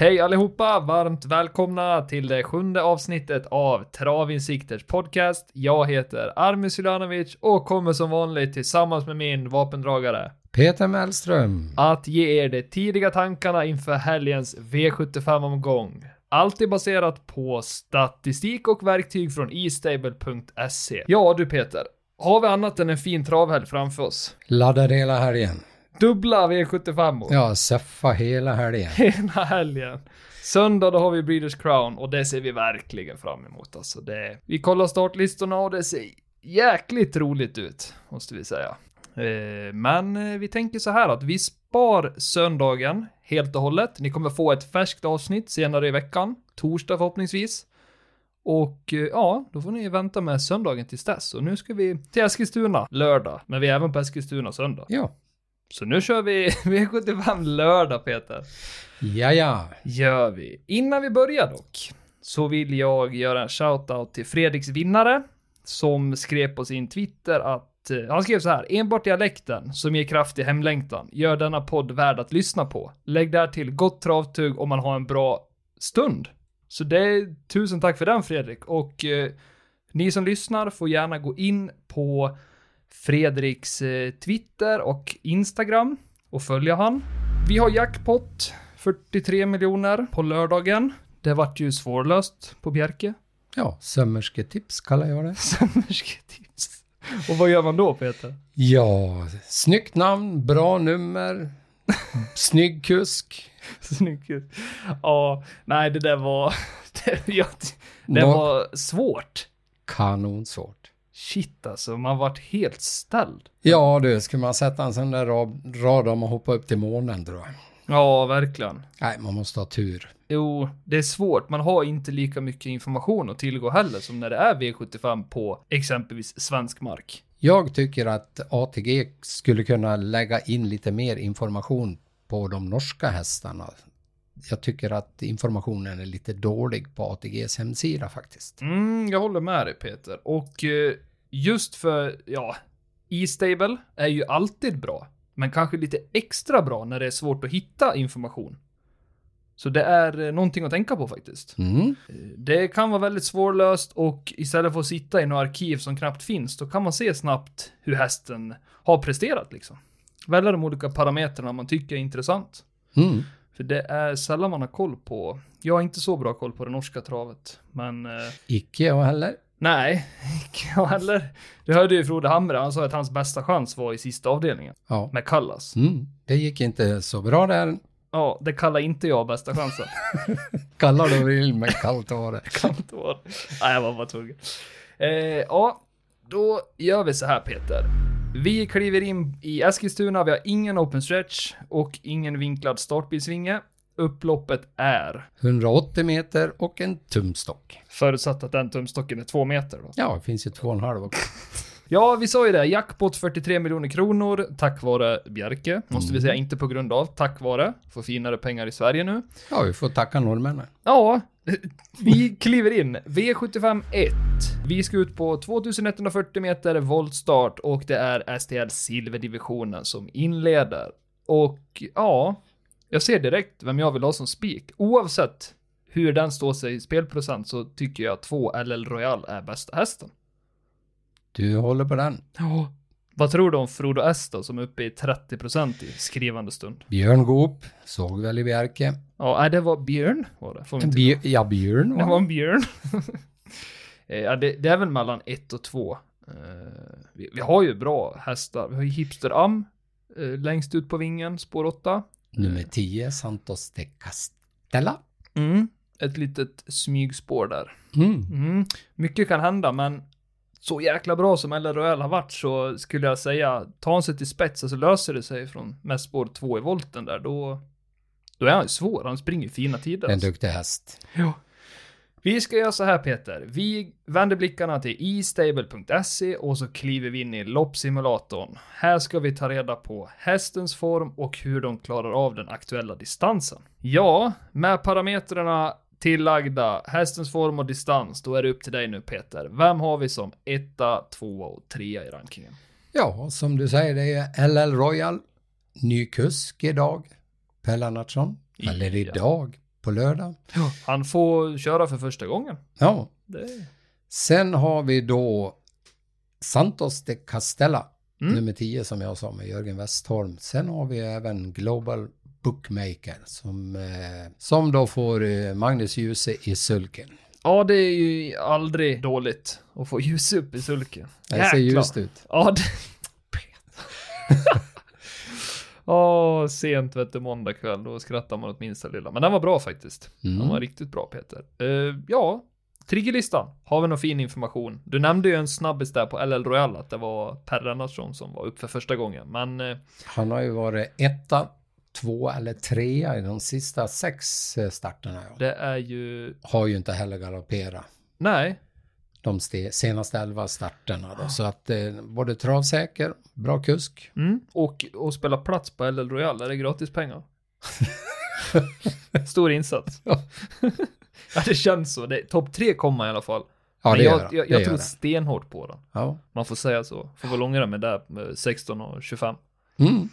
Hej allihopa! Varmt välkomna till det sjunde avsnittet av Travinsikters podcast. Jag heter Armin Sulanovic och kommer som vanligt tillsammans med min vapendragare Peter Mellström. att ge er de tidiga tankarna inför helgens V75-omgång. Alltid baserat på statistik och verktyg från estable.se. Ja du Peter, har vi annat än en fin travhelg framför oss? Laddar hela helgen. Dubbla V75 -or. Ja, seffa hela helgen. hela helgen. Söndag då har vi Breeders Crown och det ser vi verkligen fram emot alltså. Det, vi kollar startlistorna och det ser jäkligt roligt ut, måste vi säga. Eh, men eh, vi tänker så här att vi spar söndagen helt och hållet. Ni kommer få ett färskt avsnitt senare i veckan, torsdag förhoppningsvis. Och eh, ja, då får ni vänta med söndagen tills dess. Och nu ska vi till Eskilstuna lördag, men vi är även på Eskilstuna söndag. Ja. Så nu kör vi V75 lördag Peter. Ja, ja. Gör vi. Innan vi börjar dock, så vill jag göra en shoutout till Fredriks vinnare, som skrev på sin Twitter att, eh, han skrev så här, enbart dialekten som ger kraft i hemlängtan gör denna podd värd att lyssna på. Lägg där till gott travtug om man har en bra stund. Så det är, tusen tack för den Fredrik, och eh, ni som lyssnar får gärna gå in på Fredriks eh, Twitter och Instagram och följa han. Vi har jackpot 43 miljoner på lördagen. Det vart ju svårlöst på Bjerke. Ja, sömmersketips kallar jag det. Sömmersketips. Och vad gör man då Peter? Ja, snyggt namn, bra nummer, snygg kusk. Snyggt. Ja, nej det där var... Det, jag, det Nå- var svårt. Kanonsvårt. Shit alltså, man vart helt ställd. Ja du, ska man sätta en sån där rad, rad om och hoppa upp till månen tror jag. Ja, verkligen. Nej, man måste ha tur. Jo, det är svårt. Man har inte lika mycket information att tillgå heller som när det är V75 på exempelvis svensk mark. Jag tycker att ATG skulle kunna lägga in lite mer information på de norska hästarna. Jag tycker att informationen är lite dålig på ATGs hemsida faktiskt. Mm, jag håller med dig Peter. Och eh, just för, ja, E-stable är ju alltid bra. Men kanske lite extra bra när det är svårt att hitta information. Så det är eh, någonting att tänka på faktiskt. Mm. Eh, Det kan vara väldigt svårlöst och istället för att sitta i några arkiv som knappt finns, då kan man se snabbt hur hästen har presterat liksom. Välja de olika parametrarna man tycker är intressant. Mm. För det är sällan man har koll på, jag har inte så bra koll på det norska travet, men eh, Icke jag heller. Nej, inte jag heller. Du hörde ju Frode Hamre, han sa att hans bästa chans var i sista avdelningen, Ja. med Kallas. Mm. Det gick inte så bra där. Ja, det kallar inte jag bästa chansen. Kallar du vill, men kallt var det. kan inte vara. Nej, jag var bara tvungen. Eh, ja, då gör vi så här Peter. Vi kliver in i Eskilstuna, vi har ingen open stretch och ingen vinklad startbilsvinge. Upploppet är, 180 meter och en tumstock. förutsatt att den tumstocken är två meter då. Ja, det finns ju två och en halv också. Ja, vi sa ju det. Jackpot 43 miljoner kronor tack vare Bjerke. Måste vi säga, inte på grund av. Tack vare. Får finare pengar i Sverige nu. Ja, vi får tacka norrmännen. Ja, vi kliver in. V75 1. Vi ska ut på 2140 meter voltstart och det är STL Silverdivisionen som inleder. Och ja, jag ser direkt vem jag vill ha som spik. Oavsett hur den står sig i spelprocent så tycker jag att 2 LL Royal är bästa hästen. Du håller på den. Ja. Vad tror du om Frodo S då, som är uppe i 30% i skrivande stund? Björn Goop, såg väl i Bjerke. Ja, nej, det var Björn var det. Får vi inte Bj- ja, Björn Det var var en björn. Eh, ja, det, det är väl mellan ett och två. Eh, vi, vi har ju bra hästar. Vi har ju Hipster Am eh, längst ut på vingen, spår 8. Nummer 10, Santos de Castella. Mm. Ett litet smygspår där. Mm. Mm. Mycket kan hända, men så jäkla bra som Royal har varit så skulle jag säga, tar han sig till spets så löser det sig från mest spår 2 i volten där, då, då är han ju svår. Han springer fina tider. En alltså. duktig häst. Ja. Vi ska göra så här Peter. Vi vänder blickarna till estable.se och så kliver vi in i loppsimulatorn. Här ska vi ta reda på hästens form och hur de klarar av den aktuella distansen. Ja, med parametrarna tillagda, hästens form och distans, då är det upp till dig nu Peter. Vem har vi som etta, tvåa och trea i rankingen? Ja, som du säger, det är LL Royal. Ny kusk idag. Per Lennartsson. Eller idag. På lördag. Han får köra för första gången. Ja, Det... sen har vi då Santos de Castella, Mm. nummer 10 som jag sa med Jörgen Westholm. Sen har vi även Global Bookmaker som, eh, som då får eh, Magnus Djuse i sulken. Ja, det är ju aldrig dåligt att få ljus upp i sulken. Det ser ljust ut. Ja, det... Åh, sent vet du, måndag kväll, då skrattar man åt minsta lilla. Men den var bra faktiskt. Den var Mm. riktigt bra Peter. Eh, ja, triggerlistan. Har vi någon fin information? Du nämnde ju en snabbis där på LL Royal att det var Per Lennartsson som var upp för första gången. Men eh, Han har ju varit etta, två eller trea i de sista sex eh, starterna. Ja. det är ju... Har ju inte heller galopperat Nej, de ste- senaste elva starterna. Då. Så att eh, både travsäker, bra kusk. Mm. Och, och spela plats på LL Royal, är det gratis pengar? Stor insats. Ja. ja, det känns så. Det- Topp tre kommer i alla fall. Ja, Men det jag, gör han. jag, Det jag gör tror han. stenhårt på den. Ja. Man får säga så. Får väl ångra mig där med 16 och 25. Mm.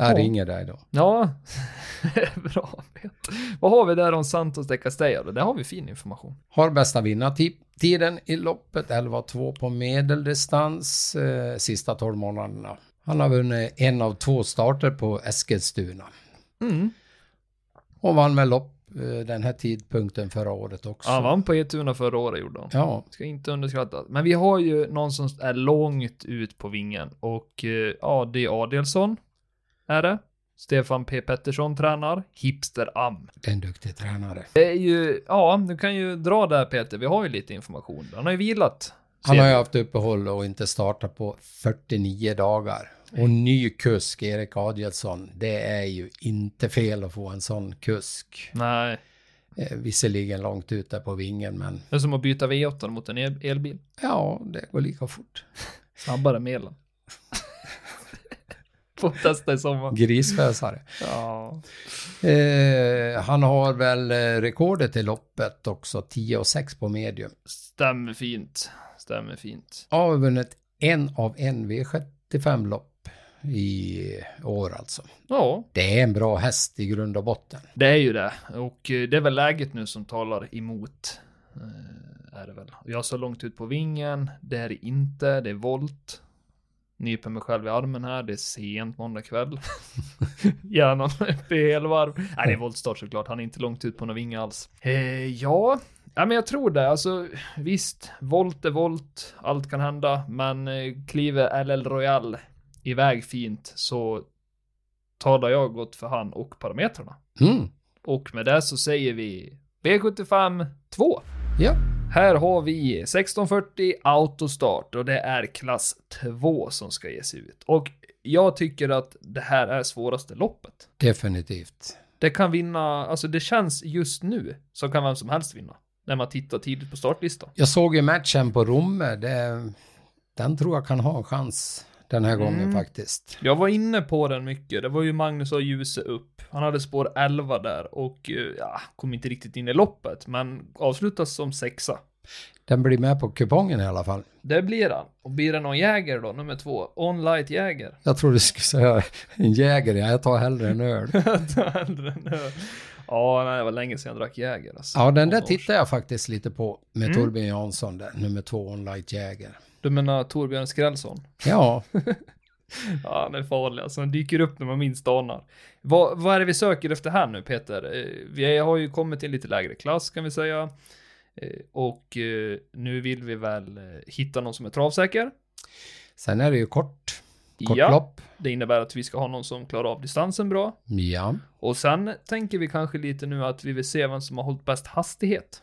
Jag Ja. ringer dig då. Ja, bra. Vad har vi där om Santos de Castella då? Där har vi fin information. Har bästa vinnartiden i loppet, 11-2 på medeldistans, eh, sista 12 månaderna. Han har vunnit en av två starter på Eskilstuna. Mm. Och vann med lopp eh, den här tidpunkten förra året också. Ja, han vann på Etuna förra året gjorde han. Ja, Ska inte underskatta. Men vi har ju någon som är långt ut på vingen och eh, ja, det är Adelsson. Är det? Stefan P. Pettersson tränar. Hipster Am. det är en duktig tränare. Det är ju, ja, du kan ju dra där Peter. Vi har ju lite information. Han har ju vilat. Han har ju haft uppehåll och inte startat på 49 dagar. Och ny kusk, Erik Adielsson, det är ju inte fel att få en sån kusk. Nej, Eh, visserligen långt ut där på vingen, men det är som att byta V8 mot en el- elbil. ja, det går lika fort. Snabbare med elen. Får testa i sommar. Grisfösare. Ja. Eh, han har väl eh, rekordet i loppet också, 10 och 6 på medium. Stämmer fint. Stämmer fint. Har vunnit en av en V75-lopp i år alltså. Ja, Det är en bra häst i grund och botten. det är ju det. Och eh, det är väl läget nu som talar emot. Eh, är det väl. Jag så långt ut på vingen. Det är inte. Det är volt. Nyper mig själv i armen här. Det är sent måndag kväll. Hjärnan uppe i helvarv. Nej, det är voltstart såklart. Han är inte långt ut på någon vinge alls. Eh, ja. Ja, men jag tror det. Alltså, visst. Volt är volt. Allt kan hända. Men eh, kliver LL Royal iväg fint så talar jag gott för han och parametrarna. Mm. Och med det så säger vi V75 2. Ja, Här har vi 1640 autostart och det är klass 2 som ska ges ut. Och jag tycker att det här är svåraste loppet. definitivt. Det kan vinna, alltså det känns just nu så kan vem som helst vinna. När man tittar tidigt på startlistan. Jag såg ju matchen på Romme. Det, den tror jag kan ha en chans den här gången Mm. faktiskt. Jag var inne på den mycket. Det var ju Magnus och Ljuse upp. Han hade spår 11 där och eh, ja, kom inte riktigt in i loppet, men avslutas som sexa. Den blir med på kupongen i alla fall. Det blir han. Och blir det någon jäger då, nummer två? On-light jäger. Jag tror du skulle säga en jäger. Jag tar hellre en öl. Hellre än öl. ja, nej, det var länge sedan jag drack jäger. Alltså. Ja, den där tittar jag faktiskt lite på med Mm. Torbjörn Jansson där, nummer två Onlight Jäger. Du menar Torbjörn Skrällson? Ja, Ja, han är farlig alltså. Han dyker upp när man minst anar. Vad, vad är det vi söker efter här nu, Peter? Eh, Vi har ju kommit till en lite lägre klass, kan vi säga. Eh, Och eh, nu vill vi väl hitta någon som är travsäker. sen är det ju kort, kort Ja, lopp. det innebär att vi ska ha någon som klarar av distansen bra. Ja, Och sen tänker vi kanske lite nu att vi vill se vem som har hållit bäst hastighet.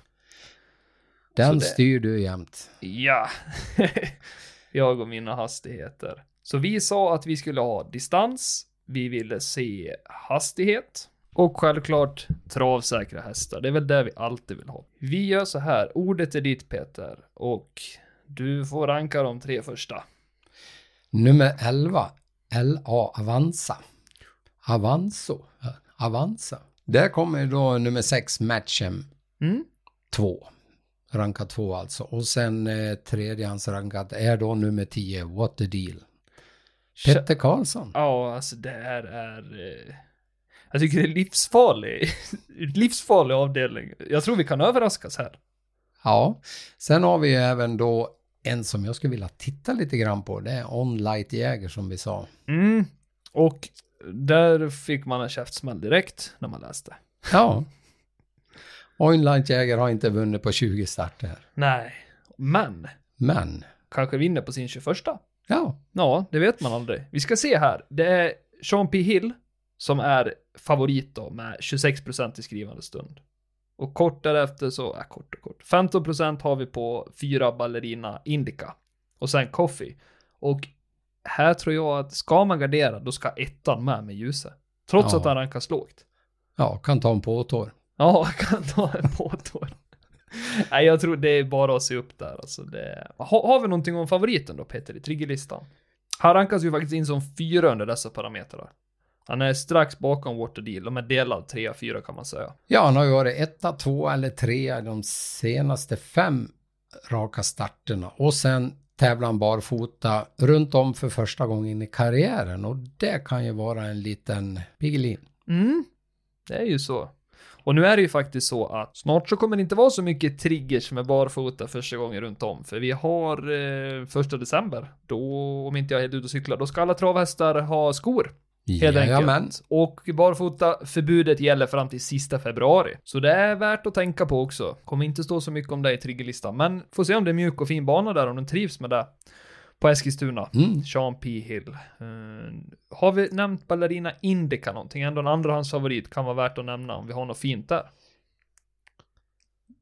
Den det- styr du jämt. Ja, jag och mina hastigheter. Så vi sa att vi skulle ha distans, vi ville se hastighet och självklart travsäkra hästar. Det är väl det vi alltid vill ha. Vi gör så här, ordet är ditt Peter och du får ranka de tre första. Nummer 11, LA Avanza. Avanzo, Avanza. Där kommer då nummer 6 Matchem Mm? 2. Rankad 2 alltså. Och sen eh, tredjehandsrankad är då nummer 10 What the Deal. Petter Karlsson. Ja, alltså det här är... eh, Jag tycker det är livsfarlig, livsfarlig avdelning. Jag tror vi kan överraskas här. Ja, sen har vi ju även då en som jag skulle vilja titta lite grann på. Det är On-Light Jäger som vi sa. Mm. Och där fick man en käftsmäll direkt när man läste. Ja. On-Light Jäger har inte vunnit på 20 starter. Nej, men Men, kanske vinner på sin 21. ja. Ja, det vet man aldrig. Vi ska se här. Det är Sean P. Hill som är favorit då med 26% i skrivande stund. Och kort därefter så, äh, kort och kort. 15% har vi på fyra ballerina Indica. Och sen Coffee. Och här tror jag att ska man gardera, då ska ettan med med ljuset. Trots Ja. att han rankas lågt. Ja, kan ta en påtår. Ja, kan ta en påtår. Nej, jag tror det är bara att se upp där. Alltså det... ha, har vi någonting om favoriten då, Peter, i triggerlistan? Han rankas ju faktiskt in som fyra under dessa parametrar. Han är strax bakom Waterdeal, de är delad 3-4 kan man säga. Ja, han har ju varit etta, två eller tre de senaste fem raka starterna. Och sen tävlar han barfota runt om för första gången i karriären. Och det kan ju vara en liten Piggelin. Mm, det är ju så. Och nu är det ju faktiskt så att snart så kommer det inte vara så mycket triggers med barfota första gången runt om. För vi har eh, första december, då, om inte jag är helt ute och cyklar, då ska alla travhästar ha skor. Helt enkelt. Och barfota förbudet gäller fram till sista februari. Så det är värt att tänka på också. Kommer inte stå så mycket om det i triggerlistan, men får se om det är mjuk och fin bana där, om den trivs med det. På Eskilstuna. Mm. Sean P. Hill. Eh, har vi nämnt Ballerina Indica någonting? Ändå en andrahandsfavorit kan vara värt att nämna om vi har något fint där.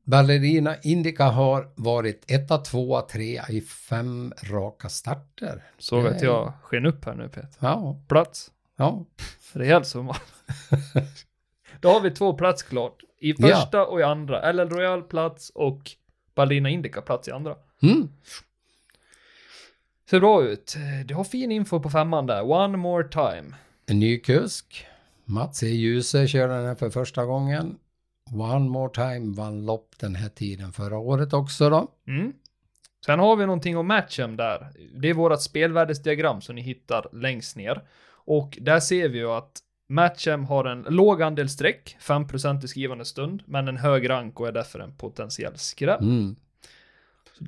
Ballerina Indica har varit etta, tvåa, trea i fem raka starter. Så vet Nej. jag sken upp här nu Peter. Ja, Plats. ja. Rejäl summa. Då har vi två plats klart. I Ja. första och i andra. Eller Royal plats och Ballerina Indica plats i andra. Mm. Ser bra ut. Du har fin info på femman där. One more time. En ny kusk. Mats E. Djuse kör den här för första gången. One more time vann lopp den här tiden förra året också då. Mm. Sen har vi någonting om matchen där. Det är vårat spelvärdesdiagram som ni hittar längst ner. Och där ser vi ju att Matchem har en låg andel streck, 5% i skrivande stund, men en hög rank och är därför en potentiell skräll. Mm.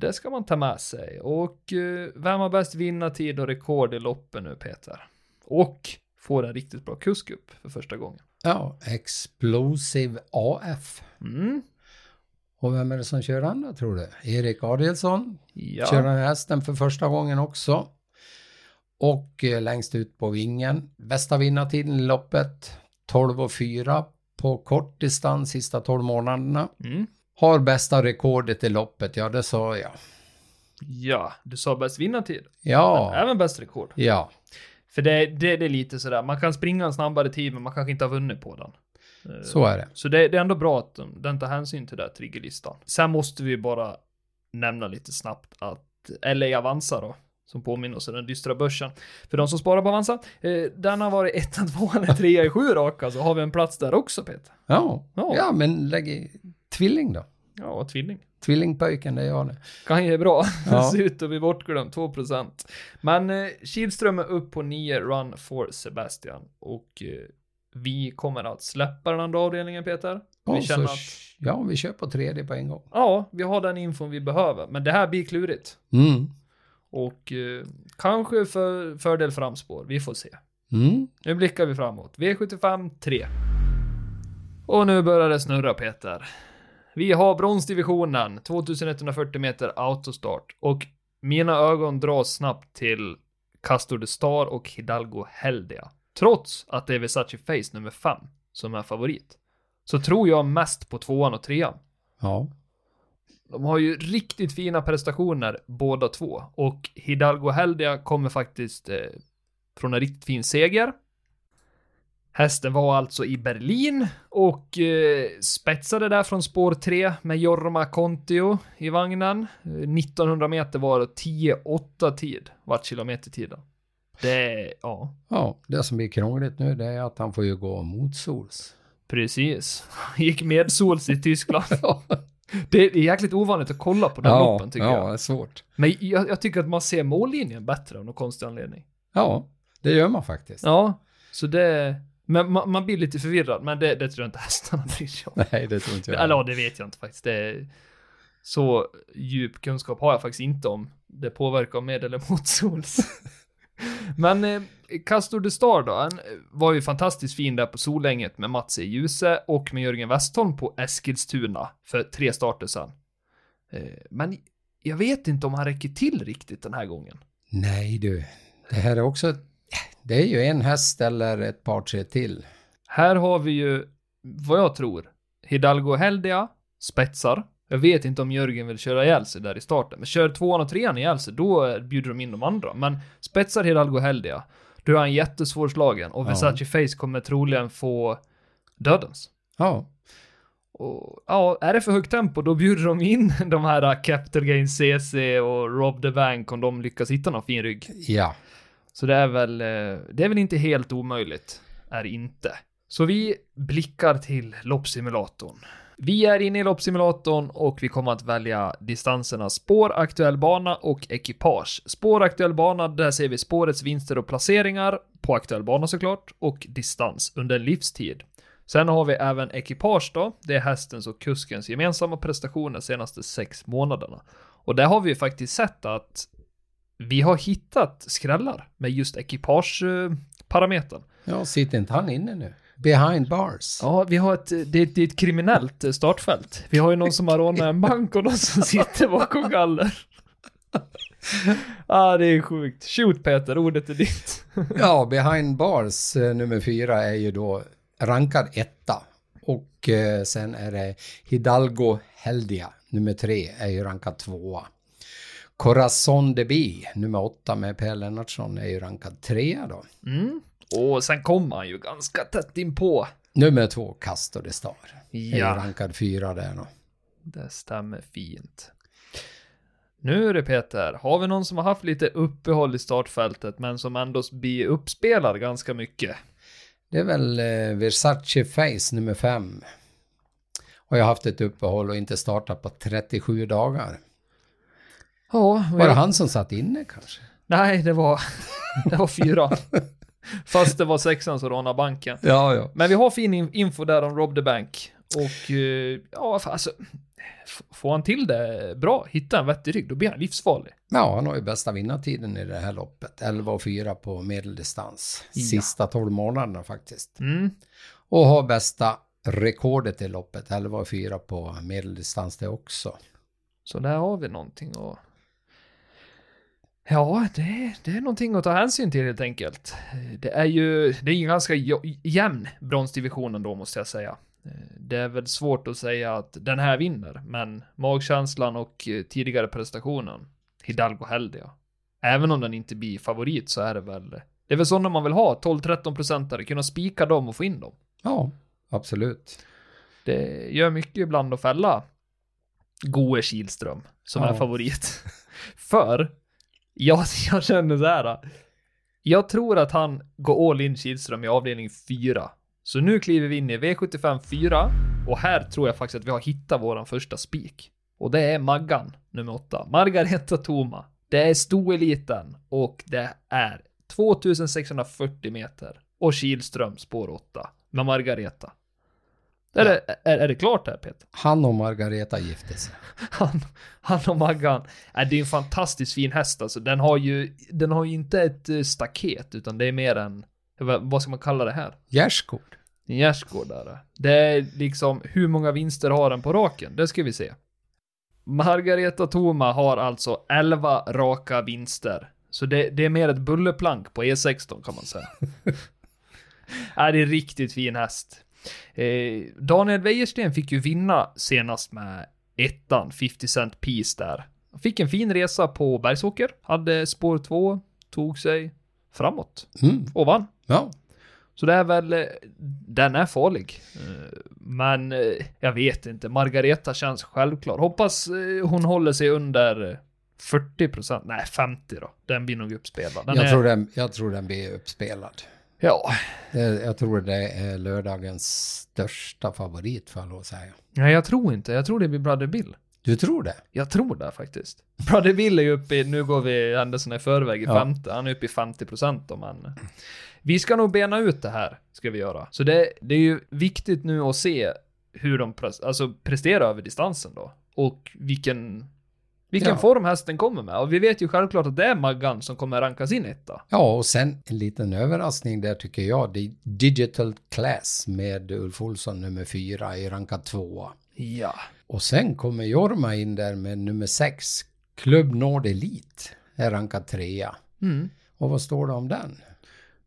Det ska man ta med sig. Och eh, vem har bäst vinnartid och rekord i loppen nu Peter? Och får en riktigt bra kusk upp för första gången. Ja, Explosive AF. Mm. Och vem är det som kör andra tror du? Erik Adielsson Ja. kör den hästen för första gången också. Och eh, längst ut på vingen. Bästa vinnartiden i loppet 12 och 4 på kort distans sista 12 månaderna. Mm. Har bästa rekordet i loppet, ja det sa jag. Ja, du sa bäst vinnartid. Ja, Även bäst rekord. ja, För det, det, det är lite sådär, man kan springa en snabbare tid men man kanske inte har vunnit på den. Eh, så är det. Så det, det är ändå bra att de- den tar hänsyn till här triggerlistan. Sen måste vi bara nämna lite snabbt att LA Avanza då, som påminner oss om den dystra börsen. För de som sparar på Avanza, eh, den har varit 1, 2 eller 3 i 7 raka, så har vi en plats där också Peter. Ja, Ja. ja men lägg i tvilling då. Ja, tvilling. Tvillingpöjken, det är jag det. Kan ge bra. Ja. Ser ut att bli bortglömd, 2%. Men eh, Kihlström är upp på 9 run for Sebastian. Och eh, vi kommer att släppa den andra avdelningen Peter. Vi Och känner att, ja, vi kör på tredje på en gång. ja, vi har den infon vi behöver. Men det här blir klurigt. Mm. Och eh, kanske för fördel framspår, vi får se. Mm. Nu blickar vi framåt. V75 3. Och nu börjar det snurra Peter. Vi har bronsdivisionen, 2140 meter autostart. Och mina ögon dras snabbt till Castor de Star och Hidalgo Heldia. Trots att det är Versace Face nummer 5 som är favorit. Så tror jag mest på tvåan och trean. Ja. De har ju riktigt fina prestationer båda två. Och Hidalgo Heldia kommer faktiskt eh, från en riktigt fin seger. Hästen var alltså i Berlin och eh, spetsade där från spår 3 med Jorma Kontio i vagnen. Eh, 1900 meter var det 10-8 tid, vart kilometertiden. Det, ja, ja, det som blir krångligt nu det är att han får ju gå motsols. precis. Gick medsols i Tyskland. Det är jäkligt ovanligt att kolla på den ja, loppen tycker ja, jag. det är svårt. Men jag, jag tycker att man ser mållinjen bättre av någon konstig anledning. Ja, det gör man faktiskt. Ja, så det, Men man, man blir lite förvirrad, men det, det tror jag inte hästarna bryr sig om. Nej, det tror inte jag. Eller ja, det vet jag inte faktiskt. Det så djup kunskap har jag faktiskt inte om det påverkar med eller motsols. Men eh, Castor de Star då, han var ju fantastiskt fin där på Solänget med Mats E. Djuse och med Jörgen Westholm på Eskilstuna för tre starter sedan. Eh, men jag vet inte om han räcker till riktigt den här gången. Nej du, det här är också, det är ju en häst eller ett par tre till. Här har vi ju, vad jag tror, Hidalgo Heldia, spetsar. Jag vet inte om Jörgen vill köra ihjäl sig där i starten, men kör tvåan och trean ihjäl sig, då bjuder de in de andra. Men spetsar Hidalgo Heldia, då är han jättesvårslagen och Ja. Versace Face kommer troligen få dödens. Ja, Och ja, är det för högt tempo, då bjuder de in de här Capital Gain CC och Rob the Bank om de lyckas hitta någon fin rygg. ja. Så det är väl, eh, det är väl inte helt omöjligt. Är inte. Så vi blickar till loppsimulatorn. Vi är inne i loppsimulatorn och vi kommer att välja distanserna spår, aktuell bana och ekipage. Spår, aktuell bana, där ser vi spårets vinster och placeringar på aktuell bana såklart och distans under livstid. Sen har vi även ekipage då, det är hästens och kuskens gemensamma prestationer senaste sex månaderna. Och där har vi ju faktiskt sett att vi har hittat skrällar med just ekipageparametern. Ja, sitter inte han inne nu? Behind bars. Ja, vi har ett, det, är- det är ett kriminellt startfält. Vi har ju någon som har rånat en bank och någon som sitter bakom galler. ah, det är sjukt. Shoot Peter, ordet är ditt. Ja, behind bars eh, nummer fyra är ju då rankad etta. Och eh, sen är det Hidalgo Heldia nummer tre är ju rankad tvåa. Corazon de Bi nummer åtta med Per Lennartsson är ju rankad trea då. Mm. Och sen kommer han ju ganska tätt in på. Nummer två Castor de Star. Är Ja, rankad fyra där då. det stämmer fint. Nu är det Peter, har vi någon som har haft lite uppehåll i startfältet men som ändå blir uppspelad ganska mycket? Det är väl eh, Versace Face nummer fem. Och jag har haft ett uppehåll och inte startat på 37 dagar. Ja, Var det jag- han som satt inne kanske? Nej, det var, det var fyra. Fast det var sexan som rånade banken. Ja, ja. Men vi har fin in- info där om Rob the Bank. Och eh, ja, alltså. Får han till det bra, hitta en vettig rygg, då blir han livsfarlig. Ja, han har ju bästa vinnartiden i det här loppet. 11 och 4 på medeldistans. Ja. Sista 12 månaderna faktiskt. Mm. Och har bästa rekordet i loppet. 11 och 4 på medeldistans det också. Så där har vi någonting och Ja, det, det är någonting att ta hänsyn till helt enkelt. Det är ju, det är ju ganska jämn bronsdivisionen då måste jag säga. Det är väl svårt att säga att den här vinner, men magkänslan och tidigare prestationen, Hidalgo Heldia. Även om den inte blir favorit så är det väl, det är väl sådana man vill ha, 12-13 procentare, kunna spika dem och få in dem. Ja, absolut. Det gör mycket ibland att fälla Goe Kihlström som Ja. är favorit. För jag, jag känner så här. Äh. Jag tror att han går all in Kihlström i avdelning 4. Så nu kliver vi in i V75 4 och här tror jag faktiskt att vi har hittat våran första spik. Och det är Maggan nummer 8. Margareta Toma. Det är stoeliten och det är 2640 meter och Kihlström spår 8 med Margareta. Är, det, är, är det klart här Peter? Han och Margareta gifte sig. Han, han och Maggan. Äh, det är en fantastiskt fin häst alltså. Den har ju, den har ju inte ett eh, staket utan det är mer en, vad ska man kalla det här? Gärdsgård. En gärdsgård där. Det är liksom, hur många vinster har den på raken? Det ska vi se. Margareta Toma har alltså 11 raka vinster. Så det, det är mer ett bullerplank på E16 kan man säga. är det är en riktigt fin häst. Eh, Daniel Wäjersten fick ju vinna senast med ettan, 50 Cent Piece där. Han fick en fin resa på Bergsåker, hade spår 2, tog sig framåt Mm. och vann. Ja, Så det är väl, eh, den är farlig. Eh, Men jag vet inte, Margareta känns självklar. Hoppas hon håller sig under eh, 40%, nej 50 då. Den blir nog uppspelad. Den jag, är, tror den, jag tror den blir uppspelad. Ja, Det- Jag tror det är lördagens största favorit får jag lov att säga. nej jag tror inte. Jag tror det blir Brother Bill. Du tror det? Jag tror det faktiskt. Brother Bill är ju uppe i, nu går vi händelserna i förväg i Ja. femte, han är uppe i 50% om han. Vi ska nog bena ut det här, ska vi göra. Så det, det är ju viktigt nu att se hur de alltså presterar över distansen då. Och vilken, vilken Ja. form hästen kommer med. Och vi vet ju självklart att det är Maggan som kommer rankas in etta. Ja, och sen en liten överraskning där tycker jag. Det är Digital Class med Ulf Olsson nummer fyra i rankad tvåa. Ja. Och sen kommer Jorma in där med nummer sex. Club Nord Elite är rankad trea. Mm. Och vad står det om den?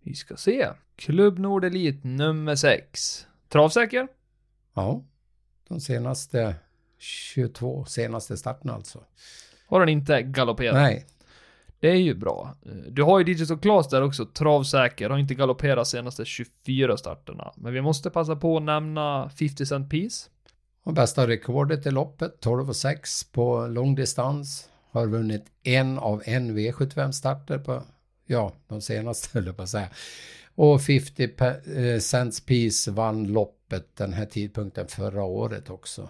Vi ska se. Klubb Nord Elite nummer 6. Travsäker? Ja, de senaste 22 senaste starterna alltså. Har den inte galopperat? Nej, Det är ju bra. Eh, Du har ju Digital Class där också, travsäker, har inte galopperat senaste 24 starterna. Men vi måste passa på att nämna 50 Cent Piece. och bästa rekordet i loppet 12 och 6 på långdistans. Har vunnit en av en V75-starter på, ja, de senaste höll jag på att säga. Och 50 pe- eh, cents piece vann loppet den här tidpunkten förra året också.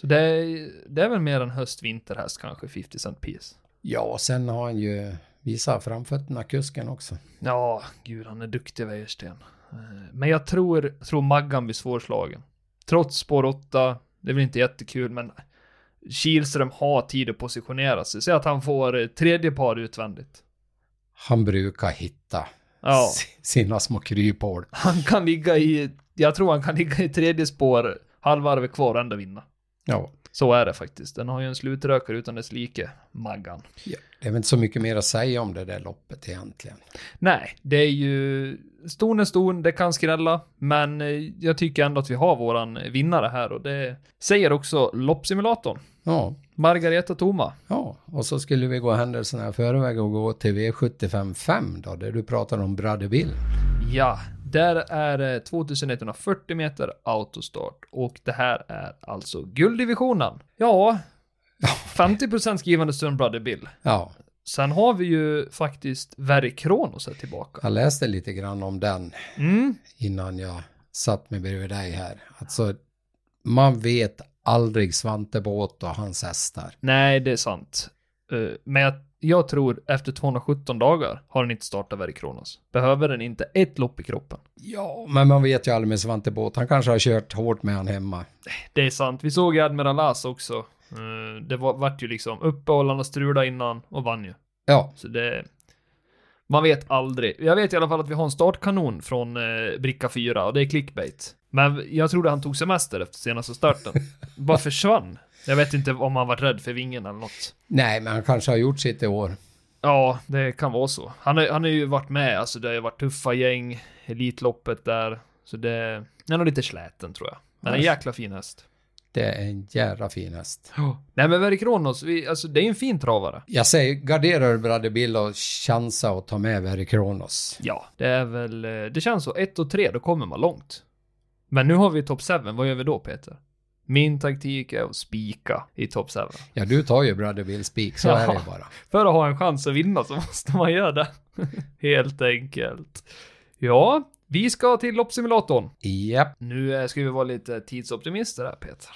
Så det är, det är väl mer en höst-vinterhäst kanske, 50 Cent Piece. Ja, och sen har han ju visat framfötterna, kusken också. Ja, gud han är duktig Wäjersten. Eh, Men jag tror, tror Maggan blir svårslagen. Trots spår 8, det är väl inte jättekul men Kihlström har tid att positionera sig. Säg att han får eh, tredje par utvändigt. Han brukar hitta Ja, si- sina små kryphål. han kan ligga i, jag tror han kan ligga i tredje spår, halvvarvet kvar och ändå vinna. Ja, Så är det faktiskt. Den har ju en slutrökare utan dess like, Maggan. det är väl inte så mycket mer att säga om det där loppet egentligen. Nej, det är ju ston är ston, det kan skrälla, men eh, jag tycker ändå att vi har våran vinnare här och det säger också loppsimulatorn. Ja, Margareta Toma. ja, och så skulle vi gå händelserna i förväg och gå till V75 5 då, där du pratar om Brother Bill. Ja, där är det 2140 meter autostart och det här är alltså gulddivisionen. Ja, 50% skrivande stund Brother Bill. Ja, Sen har vi ju faktiskt Verry Kronos här tillbaka. jag läste lite grann om den Mm, innan jag satt mig bredvid dig här. Alltså, man vet aldrig Svante Båt och hans hästar. nej, det är sant. Eh, Men jag, jag tror efter 217 dagar har den inte startat Verry Kronos. Behöver den inte ett lopp i kroppen? Ja, men man vet ju aldrig med Svante Båt. Han kanske har kört hårt med han hemma. Det är sant. Vi såg ju Admiral As också. Eh, Det var, vart ju liksom uppehållande strula innan och vann ju. Ja, Så det... Man vet aldrig. Jag vet i alla fall att vi har en startkanon från eh, bricka 4 och det är clickbait. Men jag trodde han tog semester efter senaste starten. Bara försvann. Jag vet inte om han var rädd för vingen eller något. nej, men han kanske har gjort sitt i år. Ja, det kan vara så. Han har, han har ju varit med, alltså det har ju varit tuffa gäng, Elitloppet där. Så det, den är nog lite släten tror jag. Men en jäkla fin häst. Det är en jävla fin häst. Nej men Verry Kronos, vi, alltså det är en fin travare. Jag säger, garderar Brother Bill och chansa och ta med Verry Kronos. Ja, det är väl, eh, det känns så. 1 och 3, då kommer man långt. Men nu har vi topp 7, vad gör vi då Peter? Min taktik är att spika i topp 7. Ja, du tar ju Brother Bill Speak, så Ja. är det bara. För att ha en chans att vinna så måste man göra det. Helt enkelt. Ja, vi ska till loppsimulatorn. Japp, Nu eh, ska vi vara lite tidsoptimister här Peter.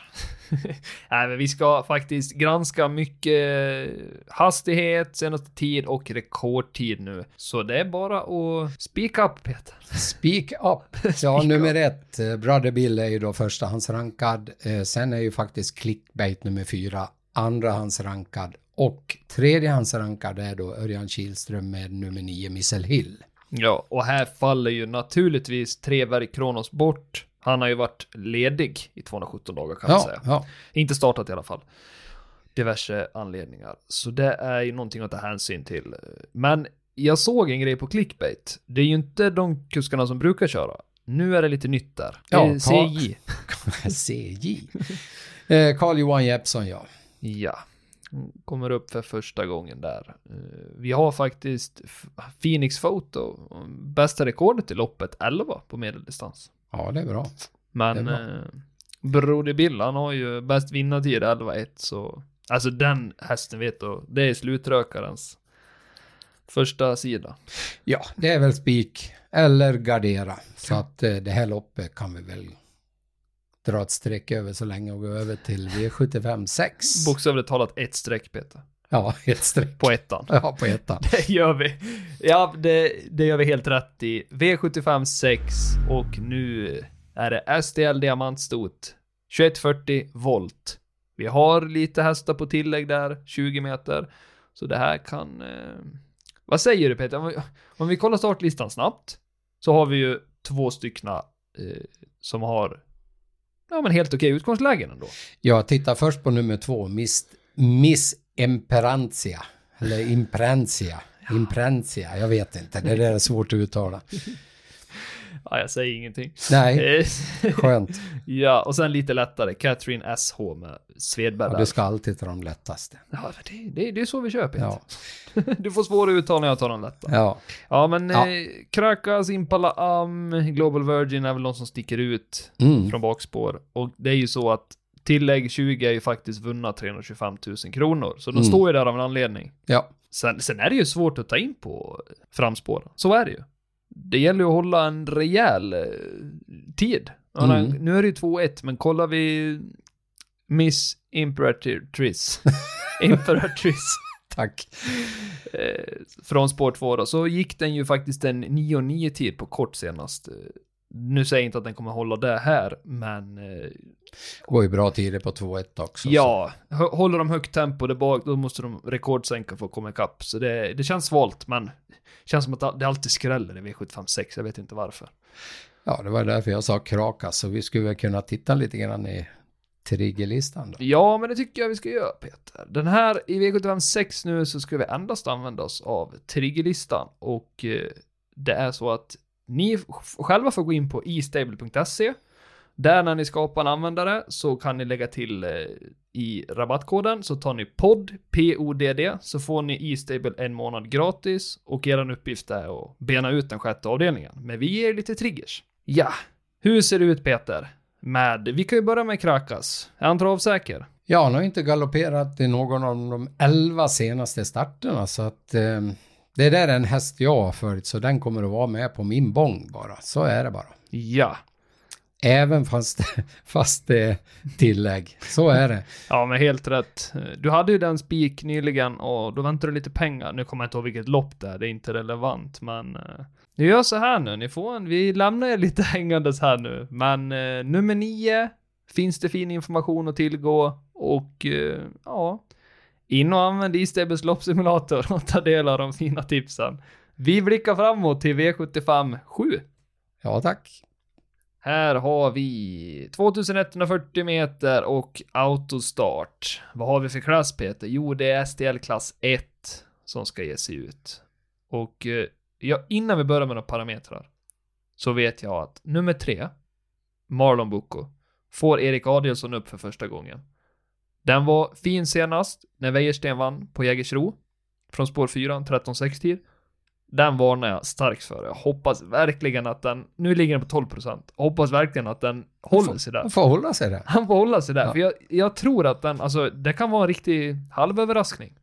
Nej men vi ska faktiskt granska mycket hastighet, senaste tid och rekordtid nu. Så det är bara att speak up Peter. Speak up. Ja, nummer ett, eh, Brother Bill är ju då förstahandsrankad. Eh, sen är ju faktiskt clickbait nummer fyra andrahandsrankad. Och tredjehandsrankad är då Örjan Kihlström med nummer nio, Missel Hill. Ja, och här faller ju naturligtvis tre Verk Kronos bort. Han har ju varit ledig i 217 dagar kan man Ja, säga. ja, Inte startat i alla fall. Diverse anledningar. Så det är ju någonting att ta hänsyn till. Men jag såg en grej på clickbait. Det är ju inte de kuskarna som brukar köra. Nu är det lite nytt där. Ja, är CJ. CJ. Eh, Carl-Johan Jeppsson, ja. Ja. Kommer upp för första gången där. Eh, Vi har faktiskt Phoenix Photo. Bästa rekordet i loppet 11 på medeldistans. Ja, det är bra. Men Det är eh, Broder Bill, han har ju bäst vinnartid 11-1 så Alltså den hästen vet du, det är slutrökarens första sida. Ja, det är väl spik eller gardera. Så att eh, det här loppet kan vi väl dra ett streck över så länge och gå över till V75 6. Bokstavligt talat ett streck Peter. Ja, ett streck. på ettan. Ja, på ettan. Det gör vi. Ja, det, det gör vi helt rätt i. V75 6 och nu är det STL Diamantstot 2140 volt. Vi har lite hästar på tillägg där, 20 meter. Så det här kan... Eh... Vad säger du Peter? Om vi, om vi kollar startlistan snabbt så har vi ju två styckna eh, som har ja, men helt okej utgångslägen ändå. Jag tittar först på nummer två, Miss, Miss Imperantia. Eller Imprentia. Imprentia, jag vet inte. Det där är svårt att uttala. Ja, jag säger ingenting. Nej, Eh, skönt. ja, och sen lite lättare, Catherine SH med Svedberg Ja, du ska alltid ta de lättaste. Ja, det, det, det är så vi kör Peter. Ja, Du får svåra uttal när jag tar de lätta. ja. Ja, men Ja. Eh, Krakas, Impala Am, Global Virgin är väl de som sticker ut Mm. från bakspår. Och det är ju så att tillägg 20 är ju faktiskt vunna 325 000 kronor. Så de Mm. står ju där av en anledning. ja. Sen, sen är det ju svårt att ta in på framspår. Så är det ju. Det gäller ju att hålla en rejäl eh, tid. Mm. Nu är det ju 2-1, men kollar vi Miss Imperatrice. Imperatrice. tack. eh, från spår 2 då, så gick den ju faktiskt en 9-9 tid på kort senast. Eh, Nu säger jag inte att den kommer hålla det här, men eh, Det går ju bra tider på 2-1 också. ja, hå- håller de högt tempo där bak, då måste de rekordsänka för att komma ikapp. Så det, det känns svalt, men känns som att det alltid skräller i V756, jag vet inte varför. Så, ja, det var därför jag sa kraka. Så vi skulle väl kunna titta lite grann i triggerlistan då. Ja, men det tycker jag vi ska göra Peter. Den här i V756 nu så ska vi endast använda oss av triggerlistan och eh, det är så att ni själva får gå in på e istable.se. Där när ni skapar en användare så kan ni lägga till eh, i rabattkoden så tar ni podd, P-O-D-D, så får ni e-stable en månad gratis och er uppgift är att bena ut den sjätte avdelningen. Men vi ger lite triggers. Ja, hur ser det ut Peter? Med, vi kan ju börja med Krakas. Är han travsäker? Ja, han har inte galopperat i någon av de 11 senaste starterna. Så att eh, det där är en häst jag har följt. Så den kommer att vara med på min bång bara. Så är det bara. Ja. Även fast, fast det är tillägg. Så är det. Ja, men helt rätt. Du hade ju den spik nyligen och då väntade du lite pengar. Nu kommer jag inte ihåg vilket lopp det är, det är inte relevant, men eh, vi gör så här nu, ni får en, vi lämnar er lite hängandes här nu, men eh, nummer nio finns det fin information att tillgå och eh, ja, in och använd Istables loppsimulator och ta del av de fina tipsen. Vi blickar framåt till V75 7. Ja, tack. Här har vi 2140 meter och autostart. Vad har vi för klass Peter? Jo, det är STL klass 1 som ska ge sig ut. Och ja, innan vi börjar med några parametrar så vet jag att nummer 3, Marlon Bocco, får Erik Adielsson upp för första gången. Den var fin senast när Wäjersten vann på Jägersro från spår 4, 13.6 tid. Den varnar jag starkt för. Jag hoppas verkligen att den, nu ligger den på 12%. Hoppas verkligen att den håller sig där. Han får hålla sig där. Han får hålla sig där, Ja. för jag, jag tror att den, alltså det kan vara en riktig halvöverraskning.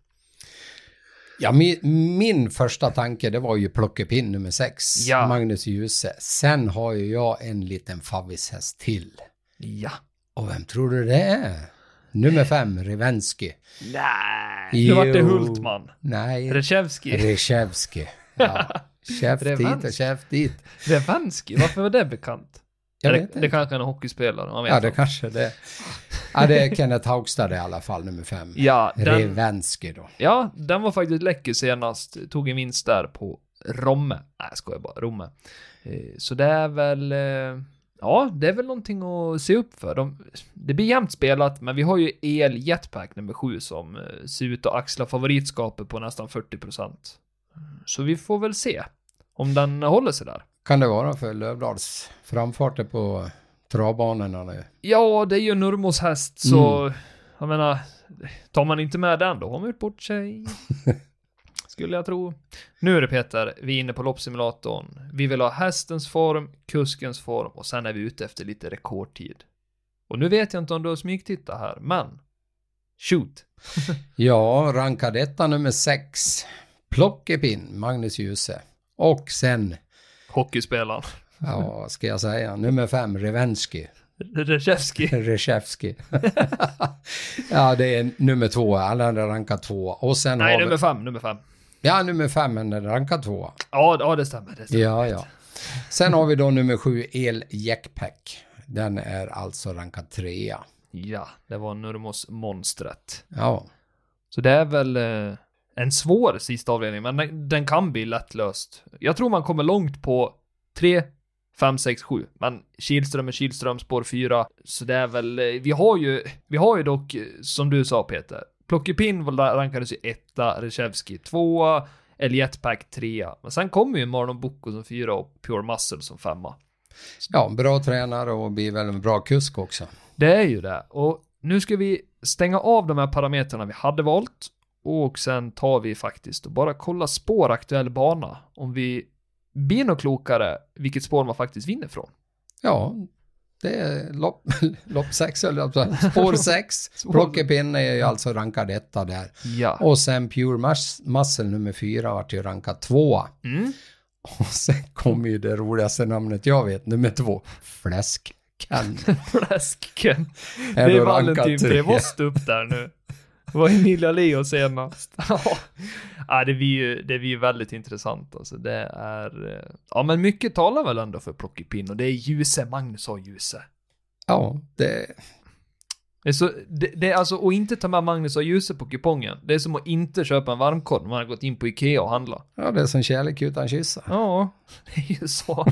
Ja, min, min första tanke det var ju plockepinn nummer 6. Ja. Magnus Djuse. Sen har ju jag en liten favvishäst till. Ja. Och vem tror du det är? Nummer 5, Revensky. Nej. Nu vart det. Hultman. Nej, Rechevski. Reshevsky. Ja. Käft dit och käft dit. Revensky, varför var det bekant? Jag det, det kanske är en hockeyspelare, man vet Ja, det inte. kanske det. Ja, det är Kenneth Haugstad i alla fall, nummer 5. Ja, den, Revensky då. ja, den var faktiskt läcker senast. Tog en vinst där på Romme. Nej, jag skojar bara. Romme. Eh, Så det är väl... eh, Ja, det är väl någonting att se upp för. De, det blir jämnt spelat, men vi har ju El Jetpack nummer 7 som eh, ser ut att axla favoritskapet på nästan 40%. Så vi får väl se om den håller sig där. Kan det vara för Lövdals framfarter på travbanorna nu? Ja, det är ju Nurmos häst, så jag menar, tar man inte med den, då har man gjort bort sig. Skulle jag tro. Nu är det Peter, vi är inne på loppsimulatorn. Vi vill ha hästens form, kuskens form och sen är vi ute efter lite rekordtid. Och nu vet jag inte om du har smygtittat här, men shoot. Ja, rankad etta nummer 6. Plockepinn, Magnus Djuse. Och sen, Hockeyspelaren. ja, vad ska jag säga, nummer 5, Revensky. Reshevski. Reshevski. ja, det är nummer två. Alla andra rankar två. Och sen Nej, har nummer vi... fem, nummer fem. Ja, nummer fem, men den rankar två. Ja, ja det stämmer. Det stämmer. Ja, ja. Sen har vi då nummer sju, El Jackpack. Den är alltså rankad trea. Ja, det var Nurmos-monstret. Ja, Så det är väl eh, en svår sista avdelning, men den, den kan bli lättlöst. Jag tror man kommer långt på 3, 5, 6, 7. Men Kihlström är Kihlström, spår 4. Så det är väl, eh, vi har ju, vi har ju dock, eh, som du sa Peter, Plockepinn var- rankades ju etta, Reshevski tvåa, Eljetpack trea. Men sen kommer ju Marlon Bocco som fyra och Pure Muscle som femma. ja bra tränare och blir väl en bra kusk också. Det är ju det. Och nu ska vi stänga av de här parametrarna vi hade valt. Och sen tar vi faktiskt och bara kolla spår aktuell bana. Om vi blir något klokare vilket spår man faktiskt vinner från. Ja, det är lopp, lopp sex, eller spår sex. Plockepinn är ju alltså rankad etta där. Ja. Och sen Pure Mus- Muscle nummer fyra vart ju rankad tvåa. Mm. Och sen kommer ju det roligaste namnet jag vet, nummer två. Fläskkan. Fläsken. Är Det är Valentin. Prevost upp där nu. Det var Emilia Leo senast. ja, det blir ju, det blir ju väldigt intressant alltså. Det är, eh, ja men mycket talar väl ändå för Plockepinn och det är Ljuse, Magnus har Ljuse. Ja, det, Det är, så, det, det är alltså att inte ta med Magnus och Ljuse på kupongen. Det är som att inte köpa en varmkorv när man har gått in på Ikea och handla. ja, det är som kärlek utan kyssar. Ja, det är ju så.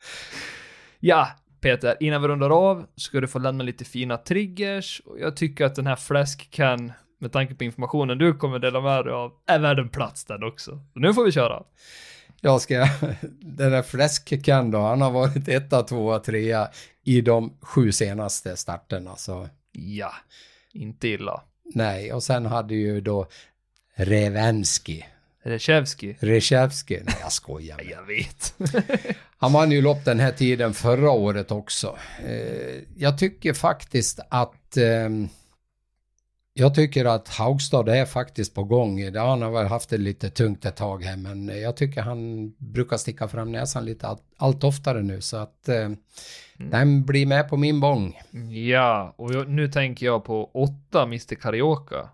ja, Peter, innan vi rundar av ska du få lämna lite fina triggers och jag tycker att den här fläskkan, med tanke på informationen du kommer dela med dig av, är värd en plats den också. Så nu får vi köra. Jag ska, den där Fläskkan då, han har varit etta, tvåa, trea i de sju senaste starterna. Så Ja, inte illa. nej, och sen hade ju då Revenski, Reshevski. Reshevski, nej jag skojar. Jag vet. Han vann ju lopp den här tiden förra året också. Eh, jag tycker faktiskt att ehm, jag tycker att Haugstad är faktiskt på gång. Han har väl haft det lite tungt ett tag här, men jag tycker han brukar sticka fram näsan lite allt, allt oftare nu, så att eh, den blir med på min bång. Ja, och jag, nu tänker jag på åtta Mr. Carioca.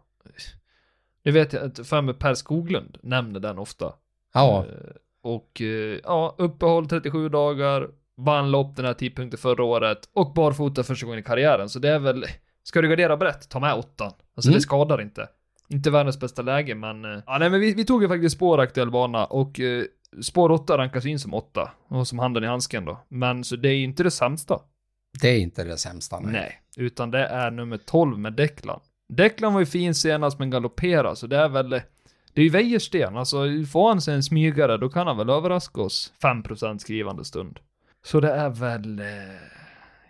Nu vet jag att för mig Per Skoglund nämner den ofta. Ja, Eh, Och eh, ja, uppehåll 37 dagar, vann lopp den här tidpunkten förra året och barfota första gången i karriären. Så det är väl, ska du gardera brett, ta med åttan. Alltså Mm. det skadar inte. Inte världens bästa läge, men... eh, Ja, nej, men vi, vi tog ju faktiskt spår aktuell bana och eh, spår 8 rankas in som 8. Och som handen i handsken då. Men så det är ju inte det sämsta. det är inte det sämsta. Nej. Nej, utan det är nummer 12 med Declan. Declan var ju fin senast men galopperade, så det är väl... Det är ju Wäjersten, alltså får han sig en smygare då kan han väl överraska oss 5% skrivande stund. Så det är väl... Eh,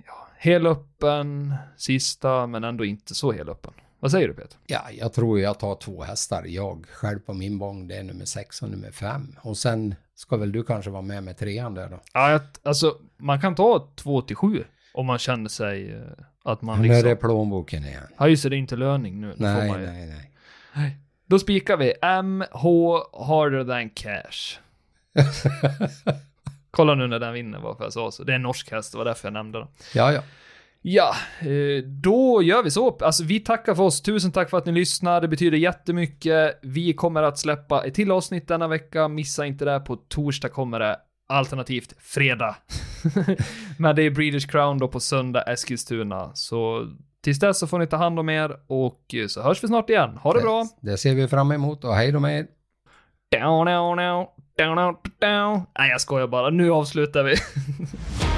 ja, helöppen, sista, men ändå inte så helöppen. Vad säger du Peter? Ja, jag tror jag tar två hästar. Jag själv på min bång, det är nummer sex och nummer fem. Och sen ska väl du kanske vara med med trean där då. Ja, alltså man kan ta 2 till 7 om man känner sig eh, att man liksom... är plånboken igen? Ja just det, det är inte löning nu. nu Nej, ju- nej, nej. Då spikar vi MH harder than cash. Kolla nu när den vinner varför jag sa så. Det är en norsk häst, det var därför jag nämnde den. Ja, ja. Ja, eh, då gör vi så. Alltså vi tackar för oss. Tusen tack för att ni lyssnar. Det betyder jättemycket. Vi kommer att släppa ett till avsnitt denna vecka. Missa inte det. På torsdag kommer det. Alternativt fredag. Men det är Breeders Crown då på söndag Eskilstuna. Så tills dess så får ni ta hand om er och eh, så hörs vi snart igen. Ha det bra! Det ser vi fram emot och hej då med er. Down, down, down, down, down. Nej, jag skojar bara. Nu avslutar vi.